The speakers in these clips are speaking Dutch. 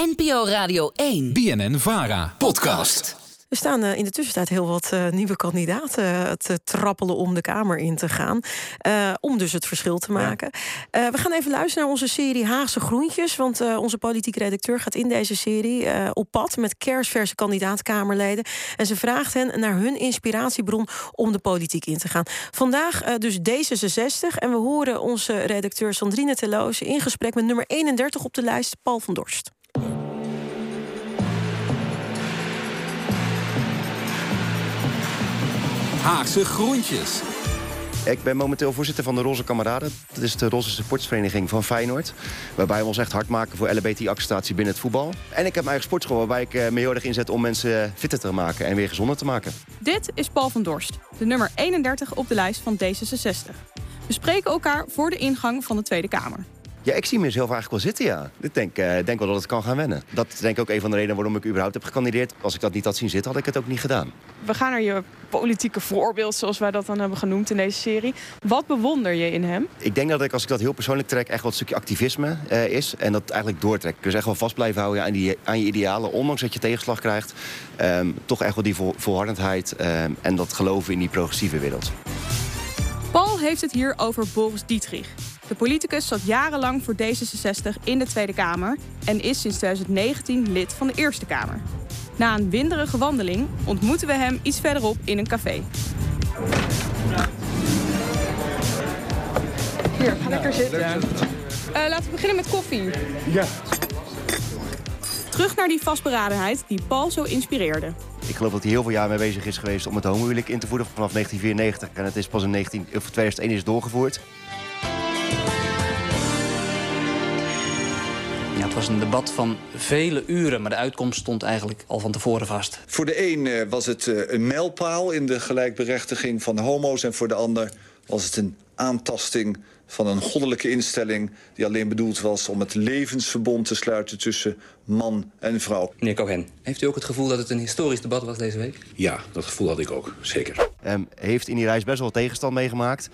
NPO Radio 1. BNN Vara. Podcast. Er staan uh, in de tussentijd heel wat uh, nieuwe kandidaten te trappelen om de Kamer in te gaan. Uh, om dus het verschil te maken. we gaan even luisteren naar onze serie Haagse Groentjes. Want onze politieke redacteur gaat in deze serie op pad met kerstverse kandidaat-Kamerleden. En ze vraagt hen naar hun inspiratiebron om de politiek in te gaan. Vandaag dus D66. En we horen onze redacteur Sandrine Teloos in gesprek met nummer 31 op de lijst, Paul van Dorst. Haagse Groentjes. Ik ben momenteel voorzitter van de Roze Kameraden. Dat is de Roze Sportsvereniging van Feyenoord. Waarbij we ons echt hard maken voor LBT-acceptatie binnen het voetbal. En ik heb mijn eigen sportschool waarbij ik me heel erg inzet om mensen fitter te maken en weer gezonder te maken. Dit is Paul van Dorst, de nummer 31 op de lijst van D66. We spreken elkaar voor de ingang van de Tweede Kamer. Ja, ik zie mezelf eigenlijk wel zitten, ja. Ik denk, uh, denk wel dat het kan gaan wennen. Dat is denk ik ook een van de redenen waarom ik überhaupt heb gekandideerd. Als ik dat niet had zien zitten, had ik het ook niet gedaan. We gaan naar je politieke voorbeeld, zoals wij dat dan hebben genoemd in deze serie. Wat bewonder je in hem? Ik denk dat ik, als ik dat heel persoonlijk trek, echt wat een stukje activisme uh, is. En dat eigenlijk doortrek. Dus echt wel vast blijven houden aan, die, aan je idealen, ondanks dat je tegenslag krijgt. Um, toch echt wel die vol, volhardendheid um, en dat geloven in die progressieve wereld. Paul heeft het hier over Boris Dietrich. De politicus zat jarenlang voor D66 in de Tweede Kamer en is sinds 2019 lid van de Eerste Kamer. Na een winderige wandeling ontmoeten we hem iets verderop in een café. Hier, ga lekker zitten. Uh, laten we beginnen met koffie. Ja. Terug naar die vastberadenheid die Paul zo inspireerde. Ik geloof dat hij heel veel jaar mee bezig is geweest om het homohuwelijk in te voeren vanaf 1994. En het is pas in 19, of 2001 is doorgevoerd. Ja, het was een debat van vele uren, maar de uitkomst stond eigenlijk al van tevoren vast. Voor de een was het een mijlpaal in de gelijkberechtiging van homo's... en voor de ander was het een aantasting van een goddelijke instelling... die alleen bedoeld was om het levensverbond te sluiten tussen man en vrouw. Meneer Cohen, heeft u ook het gevoel dat het een historisch debat was deze week? Ja, dat gevoel had ik ook, zeker. Um, heeft in die reis best wel tegenstand meegemaakt...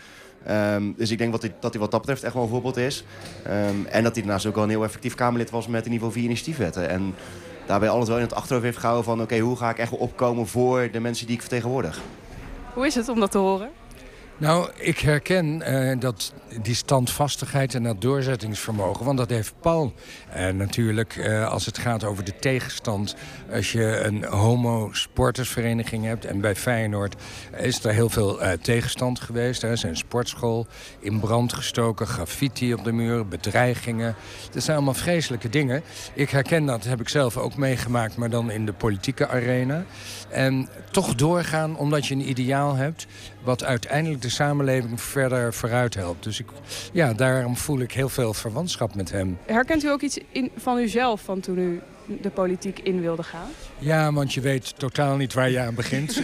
Um, dus ik denk dat hij, dat wat dat betreft echt wel een voorbeeld is. Um, en dat hij daarnaast ook wel een heel effectief Kamerlid was met ieder geval vier initiatiefwetten. En daarbij alles wel in het achterhoofd heeft gehouden van... oké, hoe ga ik echt opkomen voor de mensen die ik vertegenwoordig. Hoe is het om dat te horen? Nou, ik herken uh, dat, die standvastigheid en dat doorzettingsvermogen. Want dat heeft Paul uh, natuurlijk uh, als het gaat over de tegenstand. Als je een homo-sportersvereniging hebt. En bij Feyenoord is er heel veel tegenstand geweest. Er is een sportschool in brand gestoken. Graffiti op de muren, bedreigingen. Dat zijn allemaal vreselijke dingen. Ik herken dat, heb ik zelf ook meegemaakt. Maar dan in de politieke arena. En toch doorgaan omdat je een ideaal hebt. Wat uiteindelijk de samenleving verder vooruit helpt. Dus ik, ja, daarom voel ik heel veel verwantschap met hem. Herkent u ook iets in, van uzelf van toen u de politiek in wilde gaan? Ja, want je weet totaal niet waar je aan begint.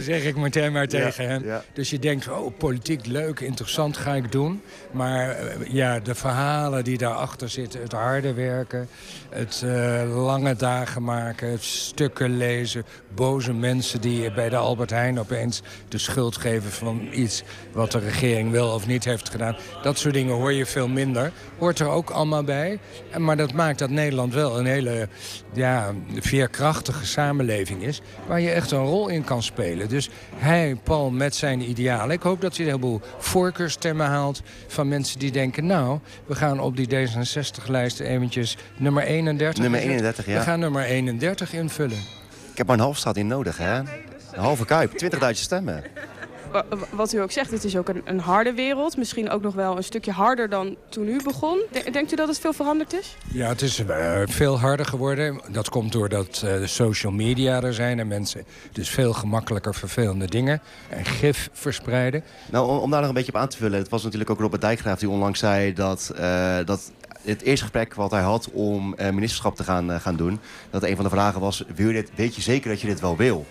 zeg ik meteen maar tegen ja, hem. ja. Dus je denkt, oh, politiek leuk, interessant, ga ik doen. Maar uh, ja, de verhalen die daarachter zitten, het harde werken... het uh, lange dagen maken, het stukken lezen... boze mensen die bij de Albert Heijn opeens de schuld geven... van iets wat de regering wel of niet heeft gedaan. Dat soort dingen hoor je veel minder. Hoort er ook allemaal bij. Maar dat maakt dat Nederland wel een hele ja, veerkrachtige samenleving is... waar je echt een rol in kan spelen. Dus hij, Paul, met zijn idealen. Ik hoop dat hij een heleboel voorkeurstemmen haalt van mensen die denken... nou, we gaan op die D66-lijst eventjes nummer 31... Nummer 31, ja. We gaan nummer 31 invullen. Ik heb maar een half stad in nodig, hè? Een halve kuip, 20.000 stemmen wat u ook zegt, het is ook een, een, harde wereld. Misschien ook nog wel een stukje harder dan toen u begon. Denkt u dat het veel veranderd is? Ja, het is uh, veel harder geworden. Dat komt doordat uh, de social media er zijn... en mensen dus veel gemakkelijker vervelende dingen en gif verspreiden. Nou, om, om daar nog een beetje op aan te vullen... het was natuurlijk ook Robert Dijkgraaf die onlangs zei dat... Uh, dat het eerste gesprek wat hij had om ministerschap te gaan, gaan doen... dat een van de vragen was, wil je dit, weet je zeker dat je dit wel wil?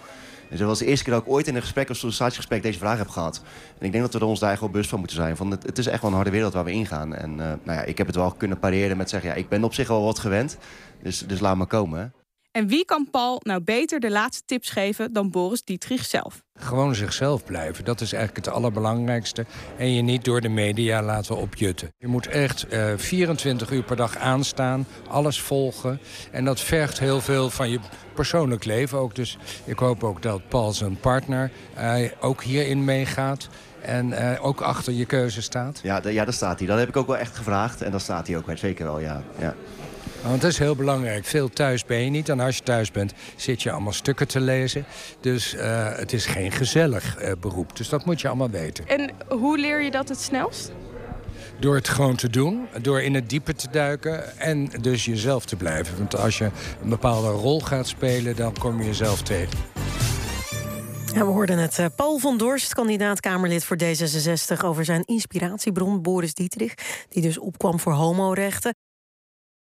Dus dat was de eerste keer dat ik ooit in een gesprek, een sollicitatiegesprek, deze vraag heb gehad. En ik denk dat we ons daar wel bewust van moeten zijn. Van het, het, is echt wel een harde wereld waar we ingaan. En uh, nou ja, ik heb het wel kunnen pareren met zeggen, ja, ik ben op zich wel wat gewend. Dus, dus laat maar komen. En wie kan Paul nou beter de laatste tips geven dan Boris Dietrich zelf? Gewoon zichzelf blijven. Dat is eigenlijk het allerbelangrijkste. En je niet door de media laten opjutten. Je moet echt uh, 24 uur per dag aanstaan, alles volgen. En dat vergt heel veel van je persoonlijk leven ook. Dus ik hoop ook dat Paul zijn partner uh, ook hierin meegaat. En uh, ook achter je keuze staat. Ja, ja, daar staat hij. Dat heb ik ook wel echt gevraagd. En dat staat hij ook zeker wel, ja. ja. Want dat is heel belangrijk. Veel thuis ben je niet. En als je thuis bent, zit je allemaal stukken te lezen. Dus uh, het is geen gezellig uh, beroep. Dus dat moet je allemaal weten. En hoe leer je dat het snelst? Door het gewoon te doen, door in het diepe te duiken en dus jezelf te blijven. Want als je een bepaalde rol gaat spelen, dan kom je jezelf tegen. Ja, we hoorden het. Paul van Dorst, kandidaat Kamerlid voor D66... over zijn inspiratiebron Boris Dietrich... die dus opkwam voor homorechten.